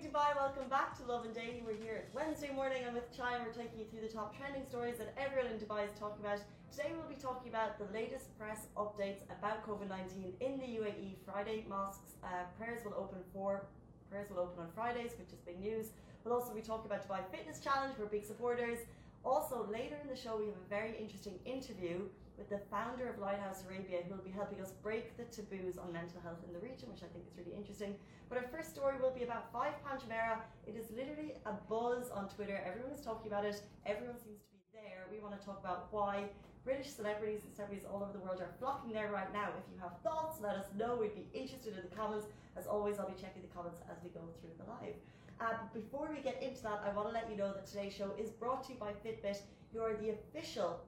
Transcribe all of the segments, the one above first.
Dubai, welcome back to Lovin Daily. We're here Wednesday morning. I'm with Chai and we're taking you through the top trending stories that everyone in Dubai is talking about. Today we'll be talking about the latest press updates about COVID-19 in the UAE. Friday mosques uh, prayers will open for prayers will open on Fridays, which is big news. We'll also be talking about Dubai Fitness Challenge. We're big supporters. Also, later in the show, we have a very interesting interview with the founder of Lighthouse Arabia, who will be helping us break the taboos on mental health in the region, which I think is really interesting. But our first story will be about Five Jumeirah. It is literally a buzz on Twitter. Everyone is talking about it. Everyone seems to be there. We want to talk about why British celebrities and celebrities all over the world are flocking there right now. If you have thoughts, let us know. We'd be interested in the comments. As always, I'll be checking the comments as we go through the live. Uh, but before we get into that, I want to let you know that today's show is brought to you by Fitbit. who are the official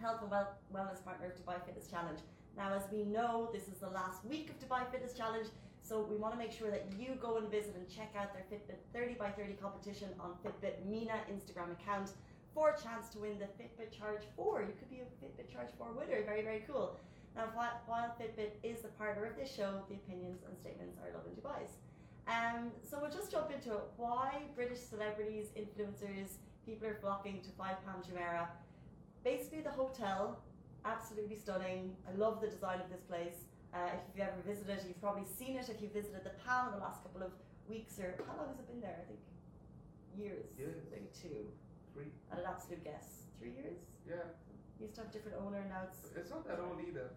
health and well- wellness partner of Dubai Fitness Challenge. Now, as we know, this is the last week of Dubai Fitness Challenge, so we want to make sure that you go and visit and check out their Fitbit 30 by 30 competition on Fitbit MENA Instagram account for a chance to win the Fitbit Charge 4. You could be a Fitbit Charge 4 winner. Very, very cool. Now, while, Fitbit is the partner of this show, the opinions and statements are Lovin Dubai's. Um, so we'll just jump into it. Why British celebrities, influencers, people are flocking to Five Palm Jumeirah basically the hotel absolutely stunning i love the design of this place uh, if you've ever visited you've probably seen it if you visited the Palm in the last couple of weeks or how long has it been there i think years Years. maybe two Three. at an absolute guess three years Yeah. You used to have different owner now it's It's not that old either.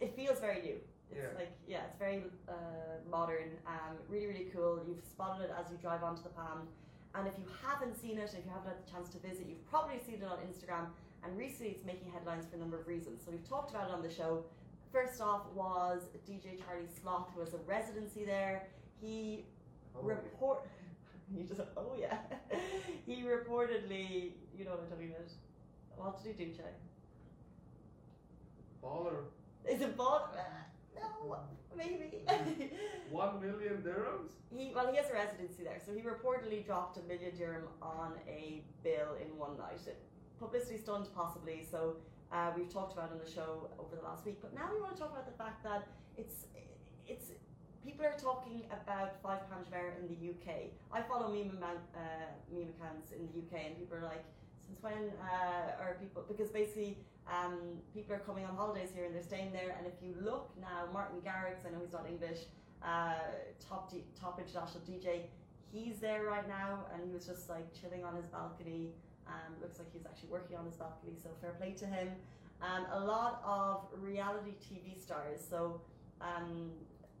it feels very new. It's Yeah. like yeah, it's very uh, modern. Um, really really cool. You've spotted it as you drive onto the Palm, and if you haven't seen it, if you haven't had the chance to visit, you've probably seen it on Instagram. And recently, it's making headlines for a number of reasons. So we've talked about it on the show. First off, was DJ Charlie Sloth, who has a residency there. He Oh, report. You just oh yeah. he reportedly, you know what I'm talking about. What did he do, Chai? Baller. Is it bought? No, maybe. One million dirhams? he well, he has a residency there, so he reportedly dropped a million dirham on a bill in one night. It, publicity stunt, possibly. So uh, we've talked about on the show over the last week, but now we want to talk about the fact that it's it's people are talking about five Palm Jumeirah in the UK. I follow meme man, uh, meme accounts in the UK, and people are like, since when uh, are people? Because basically, um, people are coming on holidays here and they're staying there. And if you look now, Martin Garrix, I know he's not English, uh, top D- top international DJ, he's there right now, and he was just like chilling on his balcony. Um, looks like he's actually working on his balcony, so fair play to him. Um, a lot of reality TV stars. So um,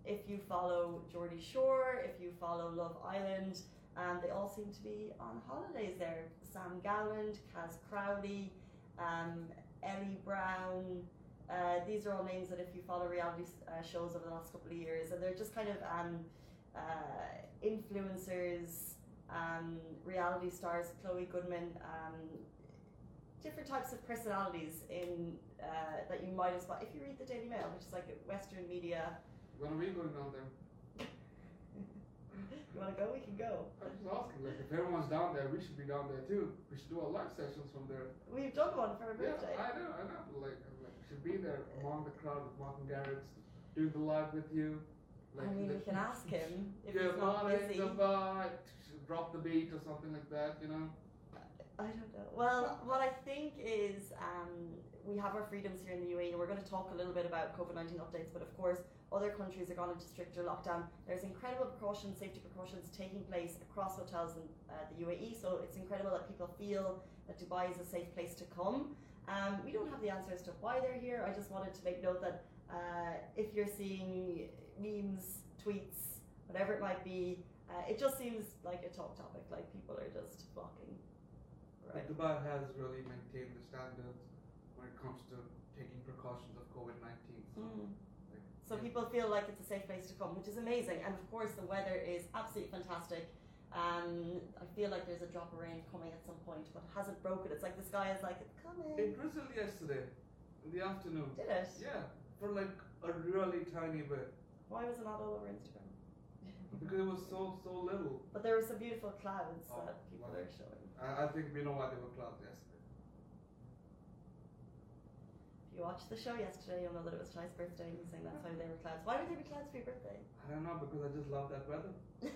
if you follow Geordie Shore, if you follow Love Island, um, they all seem to be on holidays there. Sam Gowland, Kaz Crossley, um, Ellie Brown. Uh, these are all names that if you follow reality uh, shows over the last couple of years, and they're just kind of um, uh, influencers, um, reality stars, Chloe Goodman, um, different types of personalities in uh, that you might have spot if you read the Daily Mail, which is like a Western media. When are we going down there? You want to go? We can go. I was just asking, like, if everyone's down there, we should be down there too. We should do our live sessions from there. We've done one for our Yeah. I know, I know. Like, like, we should be there among the crowd with Martin Garrix, do the live with you. Like, I mean, we can ask him if yeah, he's not busy. drop the beat or something like that, you know? I don't know. Well, what I think is um, we have our freedoms here in the UAE, and we're going to talk a little bit about COVID 19 updates. But of course, other countries are gone into stricter lockdown. There's incredible precautions, safety precautions taking place across hotels in uh, the UAE. So it's incredible that people feel that Dubai is a safe place to come. Um, we don't have the answers to why they're here. I just wanted to make note that uh, if you're seeing tweets, whatever it might be, uh, it just seems like a talk topic. Like people are just flocking. Right. Dubai has really maintained the standards when it comes to taking precautions of COVID 19. So, Mm. like, So yeah. people feel like it's a safe place to come, which is amazing. And of course, the weather is absolutely fantastic. Um, I feel like there's a drop of rain coming at some point, but it hasn't broken. It's like the sky is like it's It coming. drizzled yesterday in the afternoon. Did it? Yeah, for like a really tiny bit Why was it not all over Instagram? because it was so so little. But there were some beautiful clouds Oh, that people wow. are showing. I, I think we know why they were clouds yesterday. If you watched the show yesterday, you'll know that it was Chai's birthday, and he's saying that's why there were clouds. Why would there be clouds for your birthday? I don't know because I just love that weather.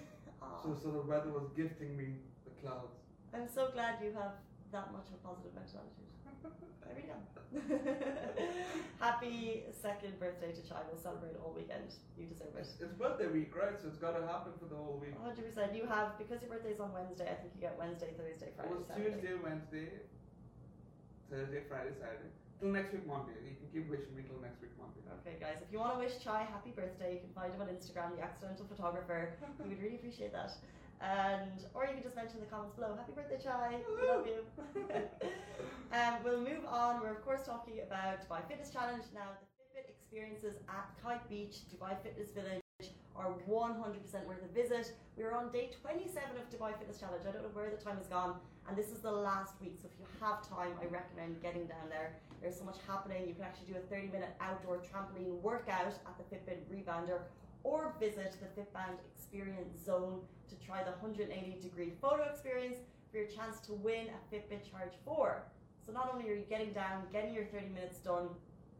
So, so the weather was gifting me the clouds. I'm so glad you have that much of a positive mental attitude. There we go. Happy second birthday to Chai. We'll celebrate all weekend. You deserve it. It's, birthday week, right? So it's got to happen for the whole week. 100%. You have, because your birthday's on Wednesday, I think you get Wednesday, Thursday, It Friday, was Saturday. Tuesday, Wednesday, Thursday, Friday, Saturday. Till next week Monday. You can keep wishing me till next week Monday. Okay, guys, if you want to wish Chai happy birthday, you can find him on Instagram, the accidental photographer. We would really appreciate that. And or you can just mention in the comments below, happy birthday, Chai. We love you. um, we'll move on. We're of course talking about Dubai Fitness Challenge now. The Fitbit experiences at Kite Beach, Dubai Fitness Village are 100% worth a visit. We are on day 27 of Dubai Fitness Challenge. I don't know where the time has gone, and this is the last week. So if you have time, I recommend getting down there. There's so much happening. You can actually do a 30 minute outdoor trampoline workout at the Fitbit Rebounder or visit the Fitbit Experience Zone to try the 180 degree photo experience for your chance to win a Fitbit Charge 4. So not only are you getting down, getting your 30 minutes done,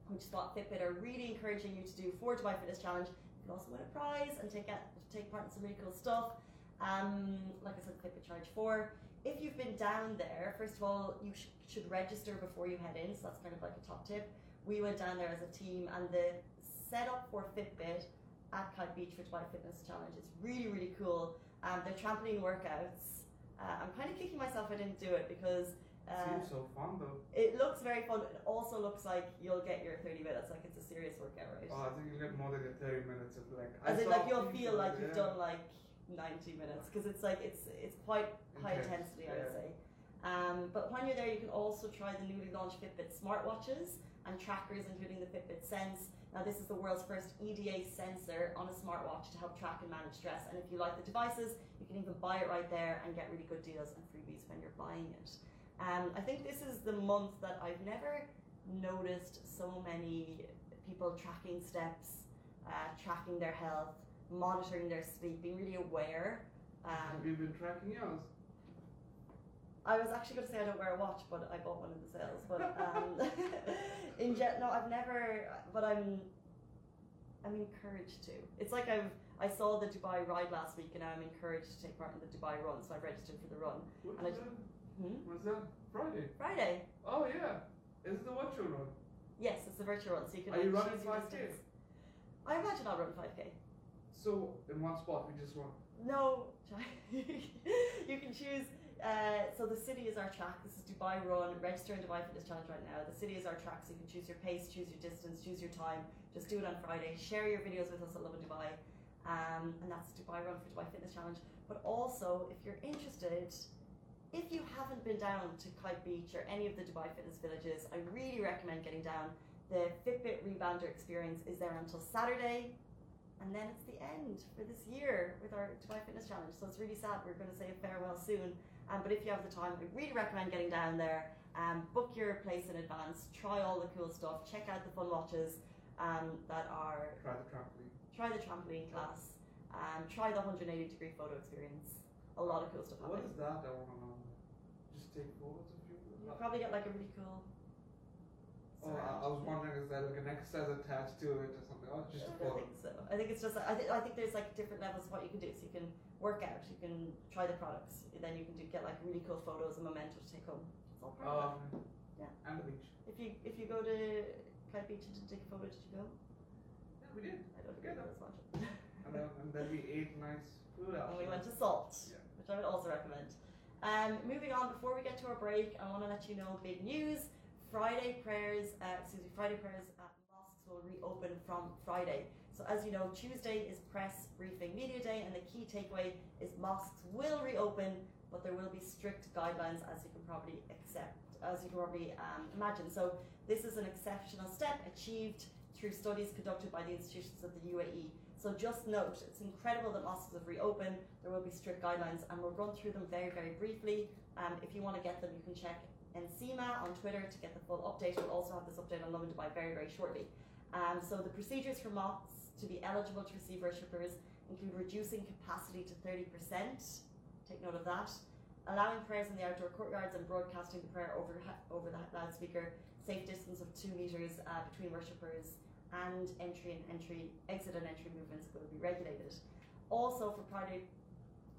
which is what Fitbit are really encouraging you to do for Dubai Fitness Challenge, you can also win a prize and take, take part in some really cool stuff. Um, like I said, Fitbit Charge 4. If you've been down there, first of all, you sh- should register before you head in, so that's kind of like a top tip. We went down there as a team, and the setup for Fitbit at Kite Beach for Dubai Fitness Challenge It's really, really cool. Um, their trampoline workouts. Uh, I'm kind of kicking myself I didn't do it because uh, Seems so fun though. it looks very fun. It also looks like you'll get your 30 minutes, like it's a serious workout, right? Oh, I think you get more than your 30 minutes of like. I in, saw like you'll feel like you've yeah. done like 90 minutes because it's like it's it's quite high Intense, intensity, I would yeah. say. Um, but when you're there, you can also try the newly launched Fitbit smartwatches and trackers, including the Fitbit Sense. Now, this is the world's first EDA sensor on a smartwatch to help track and manage stress. And if you like the devices, you can even buy it right there and get really good deals and freebies when you're buying it. Um, I think this is the month that I've never noticed so many people tracking steps, uh, tracking their health, monitoring their sleep, being really aware. Um, Have you been tracking yours? I was actually going to say I don't wear a watch, but I bought one in the sales. But um, in jet, no, I've never. But I'm, I'm encouraged to. It's like I've. I saw the Dubai ride last week, and now I'm encouraged to take part in the Dubai run. So I've registered for the run. What And I that? Hmm? Was that Friday? Friday. Oh yeah. Is it the virtual run? Yes, it's the virtual run, so you can. Are you running 5K? distance. I imagine I'll run 5k. So in one spot we just run. No, you can choose. Uh, so the city is our track. This is Dubai Run. Register in Dubai Fitness Challenge right now. The city is our track, so you can choose your pace, choose your distance, choose your time. Just do it on Friday. Share your videos with us at Lovin Dubai, um, and that's Dubai Run for Dubai Fitness Challenge. But also, if you're interested, if you haven't been down to Kite Beach or any of the Dubai Fitness villages, I really recommend getting down. The Fitbit Rebounder experience is there until Saturday. And then it's the end for this year with our Dubai Fitness Challenge. So it's really sad. We're going to say farewell soon. Um, but if you have the time, I really recommend getting down there. Um, book your place in advance. Try all the cool stuff. Check out the fun watches um, that are. Try the trampoline. Try the trampoline class. Um, try the 180 degree photo experience. A lot of cool stuff What happening. is that? I want to know. Just take photos of you. You'll probably get like a really cool. Oh, I, I was wondering, is there like an exercise attached to it or something? Oh, just I a don't think so. I think it's just. I think. I think there's like different levels of what you can do. So you can work out. You can try the products. Then you can do, get like really cool photos and memento to take home. It's all part of it. Um, Yeah. And the beach. If you if you go to Kite Beach and take a photo, did you go? Yeah, we did. I don't think that's much. And then, and then we ate nice food and we went to Salt, Yeah. which I would also recommend. Um, moving on, before we get to our break, I want to let you know big news. Friday prayers, uh, excuse me, Friday prayers at mosques will reopen from Friday. So as you know, Tuesday is press briefing media day, and the key takeaway is mosques will reopen, but there will be strict guidelines, as you can probably accept, as you can probably um, imagine. So this is an exceptional step achieved through studies conducted by the institutions of the UAE. So just note, it's incredible that mosques have reopened. There will be strict guidelines, and we'll run through them very, very briefly. Um, if you want to get them, you can check NCMA on Twitter to get the full update. We'll also have this update on Lovin Dubai very, very shortly. Um, so the procedures for mosques to be eligible to receive worshippers include reducing capacity to 30%. Take note of that. Allowing prayers in the outdoor courtyards and broadcasting the prayer over over the loudspeaker. Safe distance of two meters uh, between worshippers and entry and entry, exit and entry movements will be regulated. Also for Friday,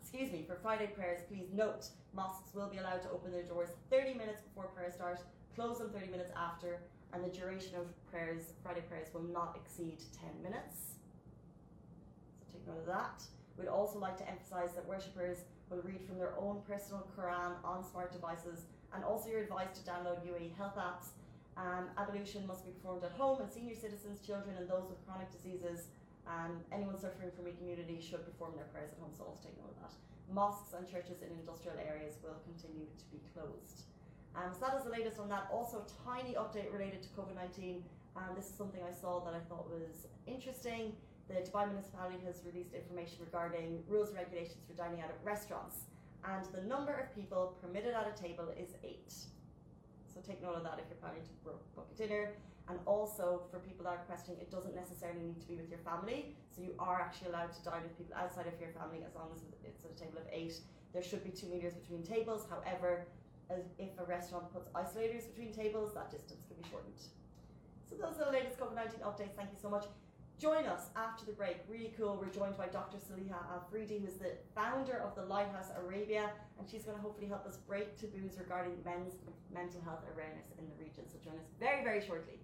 excuse me, for Friday prayers, please note mosques will be allowed to open their doors 30 minutes before prayer start, close them 30 minutes after, and the duration of prayers, Friday prayers, will not exceed 10 minutes. So take note of that. We'd also like to emphasize that worshippers will read from their own personal Quran on smart devices, and also you're advised to download UAE health apps. Um, ablution must be performed at home, and senior citizens, children, and those with chronic diseases, and anyone suffering from weak immunity should perform their prayers at home. So also take note of that. Mosques and churches in industrial areas will continue to be closed. Um, so that is the latest on that. Also, a tiny update related to COVID 19. Um, this is something I saw that I thought was interesting. The Dubai municipality has released information regarding rules and regulations for dining out at restaurants, and the number of people permitted at a table is eight. So take note of that if you're planning to book a dinner. And also for people that are questioning, it doesn't necessarily need to be with your family. So you are actually allowed to dine with people outside of your family as long as it's at a table of eight. There should be two meters between tables. However, if a restaurant puts isolators between tables, that distance can be shortened. So those are the latest COVID-19 updates. Thank you so much. Join us after the break. Really cool. We're joined by Dr. Saliha Afridi, who's the founder of the Lighthouse Arabia, and she's going to hopefully help us break taboos regarding men's mental health awareness in the region. So join us very, very shortly.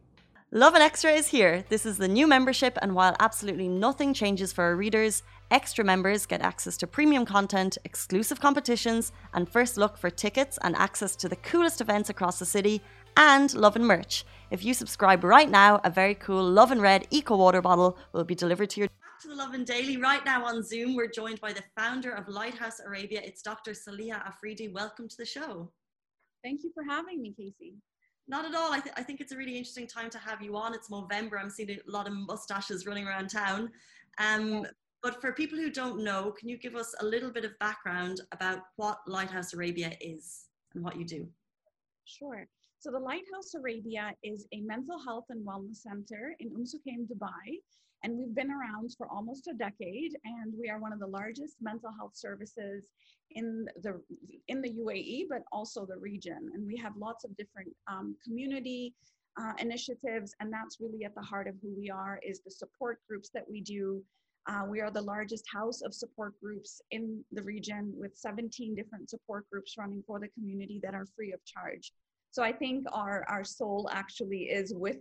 Lovin Extra is here. This is the new membership, and while absolutely nothing changes for our readers, extra members get access to premium content, exclusive competitions, and first look for tickets and access to the coolest events across the city, and Lovin merch. If you subscribe right now, a very cool Lovin Red Eco Water bottle will be delivered to your. Back to the Lovin Daily. Right now on Zoom, we're joined by the founder of Lighthouse Arabia. It's Dr. Saliha Afridi. Welcome to the show. Thank you for having me, Casey. Not at all. I, th- I think it's a really interesting time to have you on. It's November. I'm seeing a lot of mustaches running around town. Um, but for people who don't know, can you give us a little bit of background about what Lighthouse Arabia is and what you do? Sure. So the Lighthouse Arabia is a mental health and wellness center in Umm Dubai. And we've been around for almost a decade, and we are one of the largest mental health services in the in the UAE, but also the region. And we have lots of different um, community uh, initiatives, and that's really at the heart of who we are. Is the support groups that we do. Uh, we are the largest house of support groups in the region, with 17 different support groups running for the community that are free of charge. So I think our our soul actually is with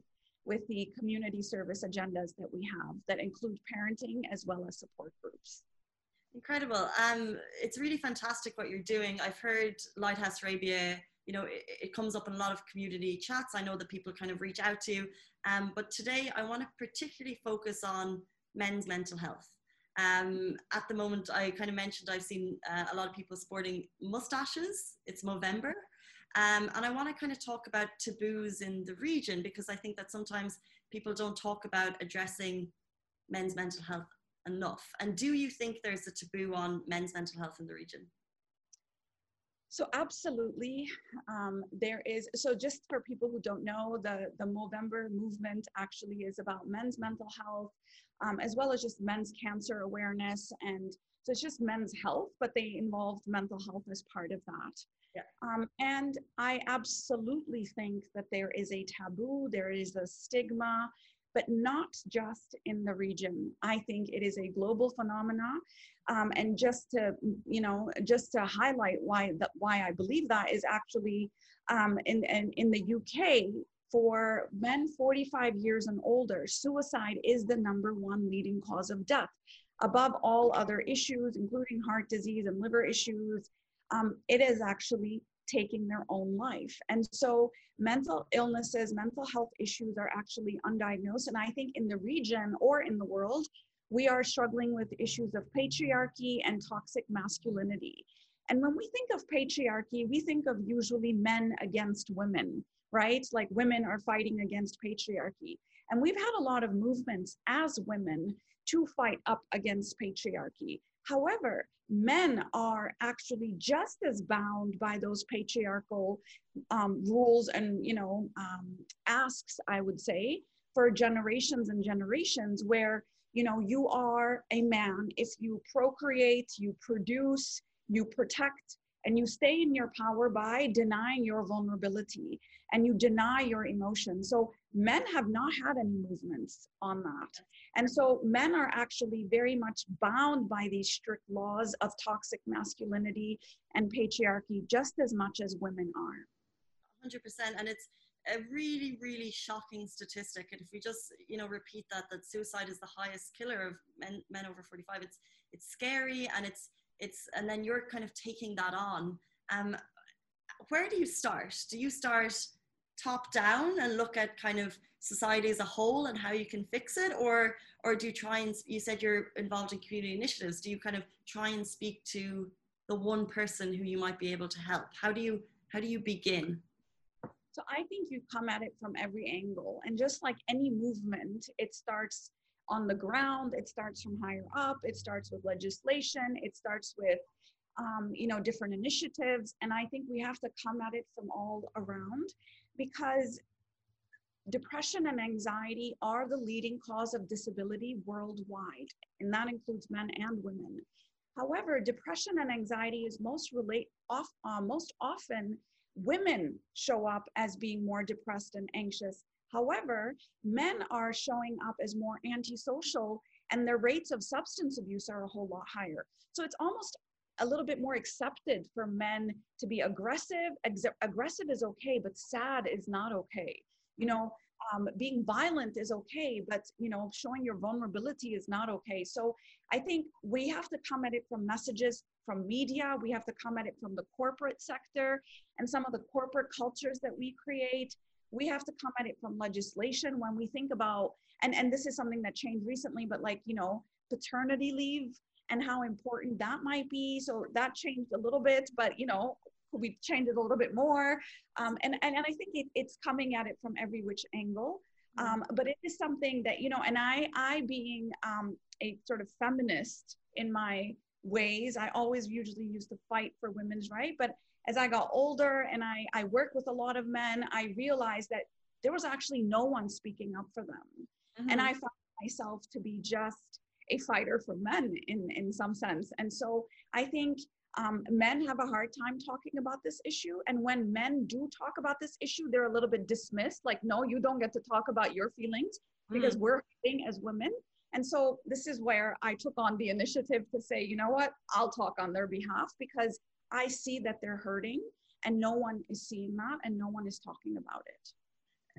with the community service agendas that we have that include parenting as well as support groups. Incredible. Um, it's really fantastic what you're doing. I've heard Lighthouse Arabia, you know, it, it, comes up in a lot of community chats. I know that people kind of reach out to you. Um, but today I want to particularly focus on men's mental health. Um, at the moment, I kind of mentioned I've seen uh, a lot of people sporting mustaches. It's November. Um, and I want to kind of talk about taboos in the region because I think that sometimes people don't talk about addressing men's mental health enough. And do you think there's a taboo on men's mental health in the region? So absolutely, um, there is. So just for people who don't know, the the Movember movement actually is about men's mental health, um, as well as just men's cancer awareness, and so it's just men's health, but they involved mental health as part of that. Yeah. Um, and I absolutely think that there is a taboo, there is a stigma, but not just in the region. I think it is a global phenomena. Um, and just to, you know, just to highlight why that why I believe that is actually um, in, in, in the UK, for men 45 years and older, suicide is the number one leading cause of death above all other issues, including heart disease and liver issues um, it is actually taking their own life. And so mental illnesses, mental health issues are actually undiagnosed. And I think in the region or in the world, we are struggling with issues of patriarchy and toxic masculinity. And when we think of patriarchy, we think of usually men against women, right? Like women are fighting against patriarchy. And we've had a lot of movements as women to fight up against patriarchy. However, men are actually just as bound by those patriarchal um, rules and you know um, asks i would say for generations and generations where you know you are a man if you procreate you produce you protect and you stay in your power by denying your vulnerability and you deny your emotions so Men have not had any movements on that. And so men are actually very much bound by these strict laws of toxic masculinity and patriarchy just as much as women are. 100%. And it's a really, really shocking statistic. And if we just, you know, repeat that, that suicide is the highest killer of men, men over 45, it's, it's scary and it's, it's, and then you're kind of taking that on. Um, where do you start? Do you start top down and look at kind of society as a whole and how you can fix it? Or or do you try and you said you're involved in community initiatives. Do you kind of try and speak to the one person who you might be able to help? How do you how do you begin? So i think you come at it from every angle. And just like any movement it starts on the ground it starts from higher up it starts with legislation it starts with um, you know different initiatives and i think we have to come at it from all around because depression and anxiety are the leading cause of disability worldwide, and that includes men and women. However, depression and anxiety is most relate off, uh, most often women show up as being more depressed and anxious. However, men are showing up as more antisocial and their rates of substance abuse are a whole lot higher. So it's almost a little bit more accepted for men to be aggressive. Ex- aggressive is okay, but sad is not okay. You know, um, being violent is okay, but you know, showing your vulnerability is not okay. So I think we have to come at it from messages from media. We have to come at it from the corporate sector and some of the corporate cultures that we create. We have to come at it from legislation when we think about, and, and this is something that changed recently, but like, you know, paternity leave and how important that might be. So that changed a little bit, but you know, we changed it a little bit more. Um, and, and, and I think it, it's coming at it from every which angle. Mm-hmm. Um, but it is something that, you know, and I, I being um, a sort of feminist in my ways, I always usually used to fight for women's right. But as I got older and I, I worked with a lot of men, I realized that there was actually no one speaking up for them. Mm-hmm. And I found myself to be just a fighter for men in, in some sense. And so I think um, men have a hard time talking about this issue. And when men do talk about this issue, they're a little bit dismissed like, no, you don't get to talk about your feelings because mm. we're fighting as women. And so this is where I took on the initiative to say, you know what, I'll talk on their behalf because I see that they're hurting and no one is seeing that and no one is talking about it.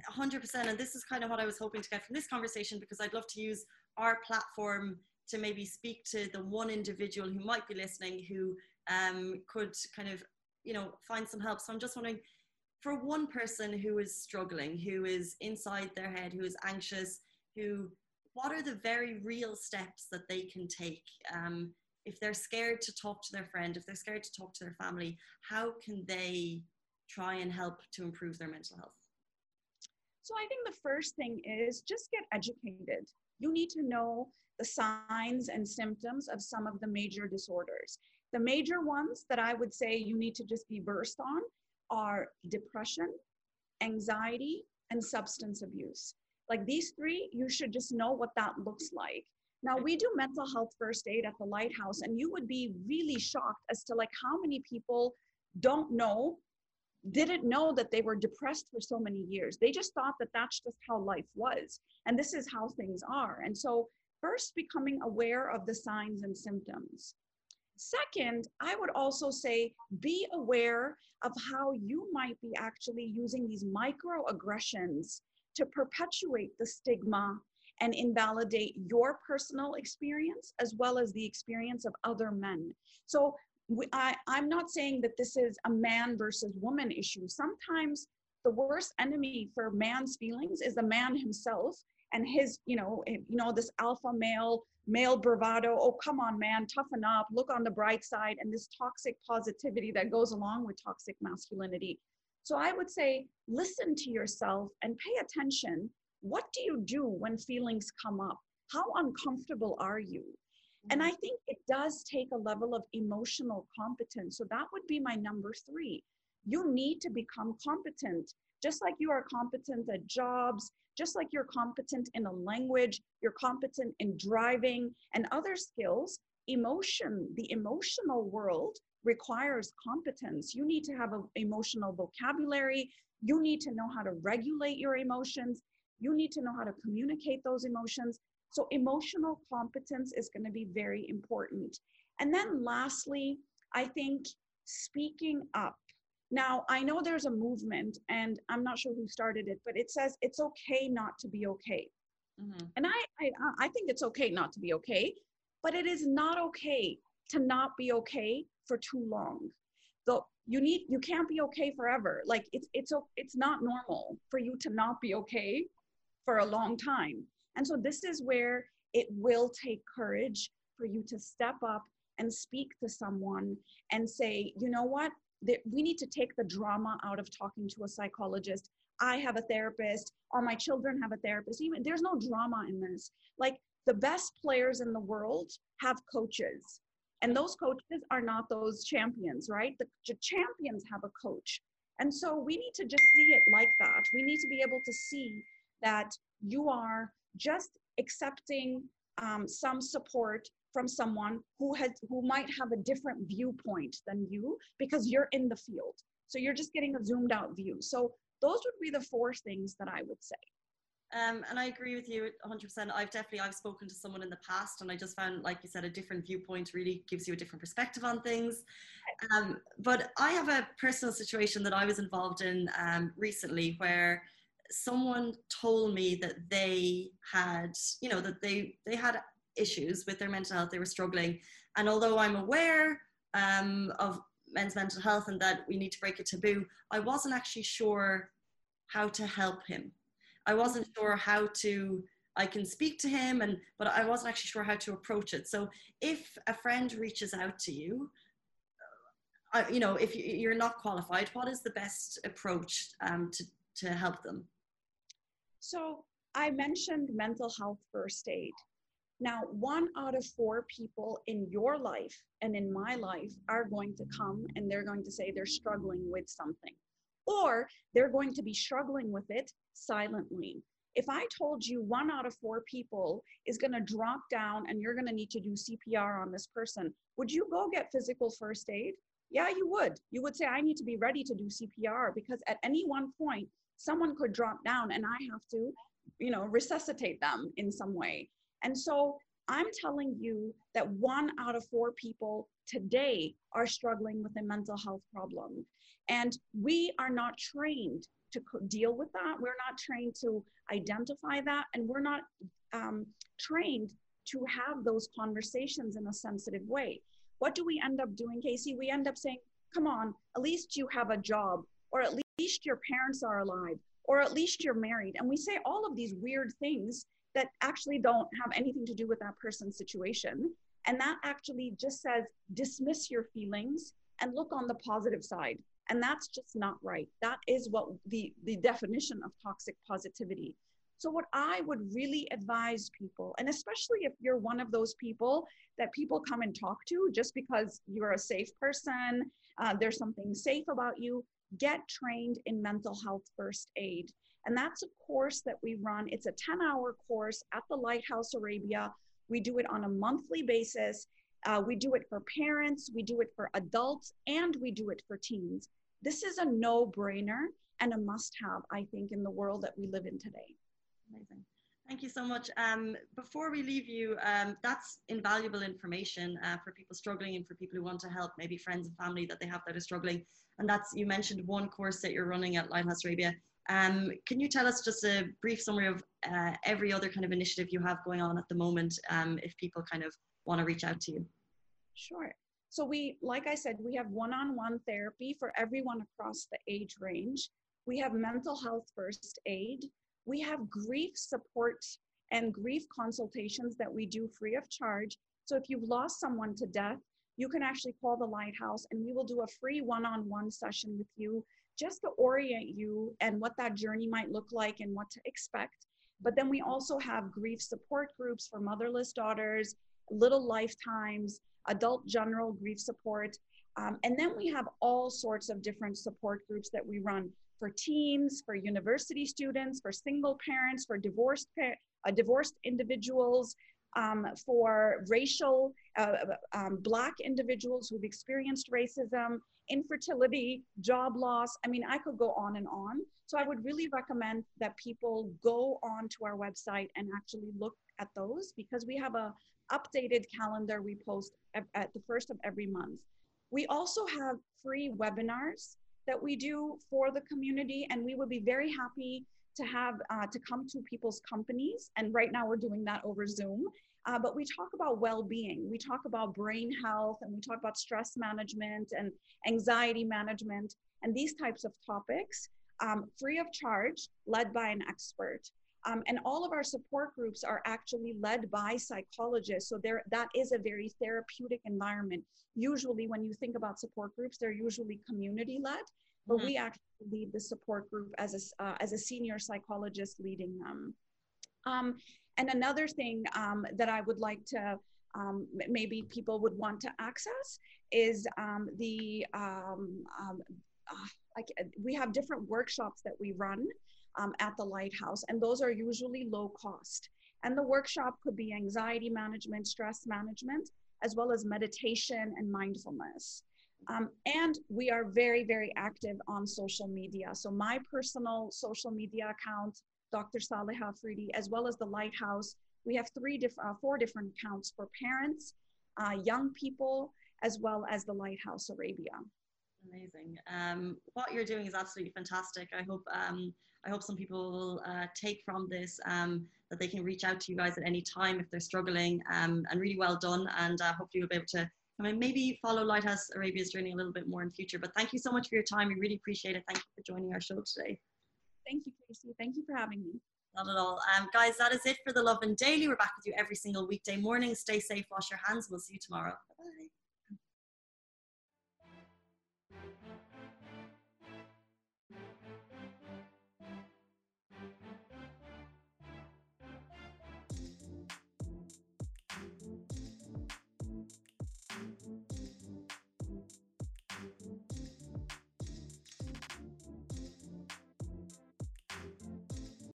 100% and this is kind of what i was hoping to get from this conversation because i'd love to use our platform to maybe speak to the one individual who might be listening who um, could kind of you know find some help so i'm just wondering for one person who is struggling who is inside their head who is anxious who what are the very real steps that they can take um, if they're scared to talk to their friend if they're scared to talk to their family how can they try and help to improve their mental health so I think the first thing is just get educated. You need to know the signs and symptoms of some of the major disorders. The major ones that I would say you need to just be versed on are depression, anxiety, and substance abuse. Like these three, you should just know what that looks like. Now mm. we do mental health first aid at the lighthouse and you would be really shocked as to like how many people don't know didn't know that they were depressed for so many years. They just thought that that's just how life was. And this is how things are. And so, first, becoming aware of the signs and symptoms. Second, I would also say be aware of how you might be actually using these microaggressions to perpetuate the stigma and invalidate your personal experience as well as the experience of other men. So I, I'm not saying that this is a man versus woman issue. Sometimes the worst enemy for man's feelings is the man himself and his, you know, eh, you know, this alpha male, male bravado. Oh, come on, man, toughen up, look on the bright side, and this toxic positivity that goes along with toxic masculinity. So I would say, listen to yourself and pay attention. What do you do when feelings come up? How uncomfortable are you? And mm-hmm. I think it does take a level of emotional competence. So that would be my number three. You need to become competent, just like you are competent at jobs, just like you're competent in a language, you're competent in driving and other skills. Emotion, the emotional world requires competence. You need to have an emotional vocabulary. You need to know how to regulate your emotions. You need to know how to communicate those emotions. So, emotional competence is going to be very important. And then, lastly, I think speaking up. Now, I know there's a movement, and I'm not sure who started it, but it says it's okay not to be okay. Mm-hmm. And I, I, I think it's okay not to be okay, but it is not okay to not be okay for too long. Though you need, you can't be okay forever. Like it's, it's, it's not normal for you to not be okay for a long time. And so this is where it will take courage for you to step up and speak to someone and say, you know what, we need to take the drama out of talking to a psychologist. I have a therapist, all my children have a therapist. Even there's no drama in this. Like the best players in the world have coaches. And those coaches are not those champions, right? The, the champions have a coach. And so we need to just see it like that. We need to be able to see that you are just accepting um, some support from someone who has who might have a different viewpoint than you because you're in the field so you're just getting a zoomed out view so those would be the four things that i would say um, and I agree with you 100%. I've definitely I've spoken to someone in the past, and I just found, like you said, a different viewpoint really gives you a different perspective on things. Um, but I have a personal situation that I was involved in um, recently, where someone told me that they had, you know, that they they had issues with their mental health, they were struggling. And although I'm aware um, of men's mental health and that we need to break a taboo, I wasn't actually sure how to help him. I wasn't sure how to I can speak to him and but I wasn't actually sure how to approach it. So if a friend reaches out to you, uh, you know, if you're not qualified, what is the best approach um, to to help them? So I mentioned mental health first aid. Now, one out of four people in your life and in my life are going to come and they're going to say they're struggling with something, or they're going to be struggling with it silently. If I told you one out of four people is going to drop down and you're going to need to do CPR on this person, would you go get physical first aid? Yeah, you would. You would say, I need to be ready to do CPR because at any one point, someone could drop down and I have to, you know, resuscitate them in some way. And so I'm telling you that one out of four people today are struggling with a mental health problem. And we are not trained to deal with that. We're not trained to identify that. And we're not um, trained to have those conversations in a sensitive way. What do we end up doing, Casey? We end up saying, come on, at least you have a job, or at least your parents are alive, or at least you're married. And we say all of these weird things that actually don't have anything to do with that person's situation. And that actually just says dismiss your feelings and look on the positive side. And that's just not right. That is what the, the definition of toxic positivity. So, what I would really advise people, and especially if you're one of those people that people come and talk to just because you're a safe person, uh, there's something safe about you, get trained in mental health first aid. And that's a course that we run. It's a 10 hour course at the Lighthouse Arabia. We do it on a monthly basis. Uh, we do it for parents, we do it for adults, and we do it for teens. This is a no brainer and a must have, I think, in the world that we live in today. Amazing. Thank you so much. Um, before we leave you, um, that's invaluable information uh, for people struggling and for people who want to help, maybe friends and family that they have that are struggling. And that's, you mentioned one course that you're running at Lighthouse Arabia. Um, can you tell us just a brief summary of uh, every other kind of initiative you have going on at the moment um, if people kind of want to reach out to you? Sure. So we, like I said, we have one-on-one therapy for everyone across the age range. We have mental health first aid. We have grief support and grief consultations that we do free of charge. So if you've lost someone to death, you can actually call the Lighthouse and we will do a free one-on-one session with you just to orient you and what that journey might look like and what to expect. But then we also have grief support groups for motherless daughters, little lifetimes, adult general grief support. Um, and then we have all sorts of different support groups that we run for teens, for university students, for single parents, for divorced, uh, divorced individuals, um, for racial, uh, um, Black individuals who've experienced racism, infertility, job loss. I mean, I could go on and on. So I would really recommend that people go onto our website and actually look at those because we have a updated calendar we post at the first of every month. We also have free webinars that we do for the community and we would be very happy to have uh, to come to people's companies. And right now we're doing that over zoom. Uh, but we talk about well-being. We talk about brain health and we talk about stress management and anxiety management and these types of topics um, free of charge led by an expert um, and all of our support groups are actually led by psychologists so there that is a very therapeutic environment usually when you think about support groups they're usually community led but mm-hmm. we actually lead the support group as a, uh, as a senior psychologist leading them. Um, and another thing um, that I would like to um, maybe people would want to access is um, the um, um, uh, like uh, we have different workshops that we run at the lighthouse and those are usually low cost and the workshop could be anxiety management stress management as well as meditation and mindfulness um, and we are very, very active on social media. So my personal social media account, Dr. Saliha Afridi, as well as the Lighthouse, we have three different, uh, four different accounts for parents, uh, young people, as well as the Lighthouse Arabia. Amazing. Um, what you're doing is absolutely fantastic. I hope um, I hope some people will uh, take from this um, that they can reach out to you guys at any time if they're struggling. Um, and really well done. And uh, hopefully you'll be able to I mean, maybe follow Lighthouse Arabia's journey a little bit more in future. But thank you so much for your time. We really appreciate it. Thank you for joining our show today. Thank you, Casey. Thank you for having me. Not at all. Um, guys, that is it for the Lovin Daily. We're back with you every single weekday morning. Stay safe, wash your hands. We'll see you tomorrow.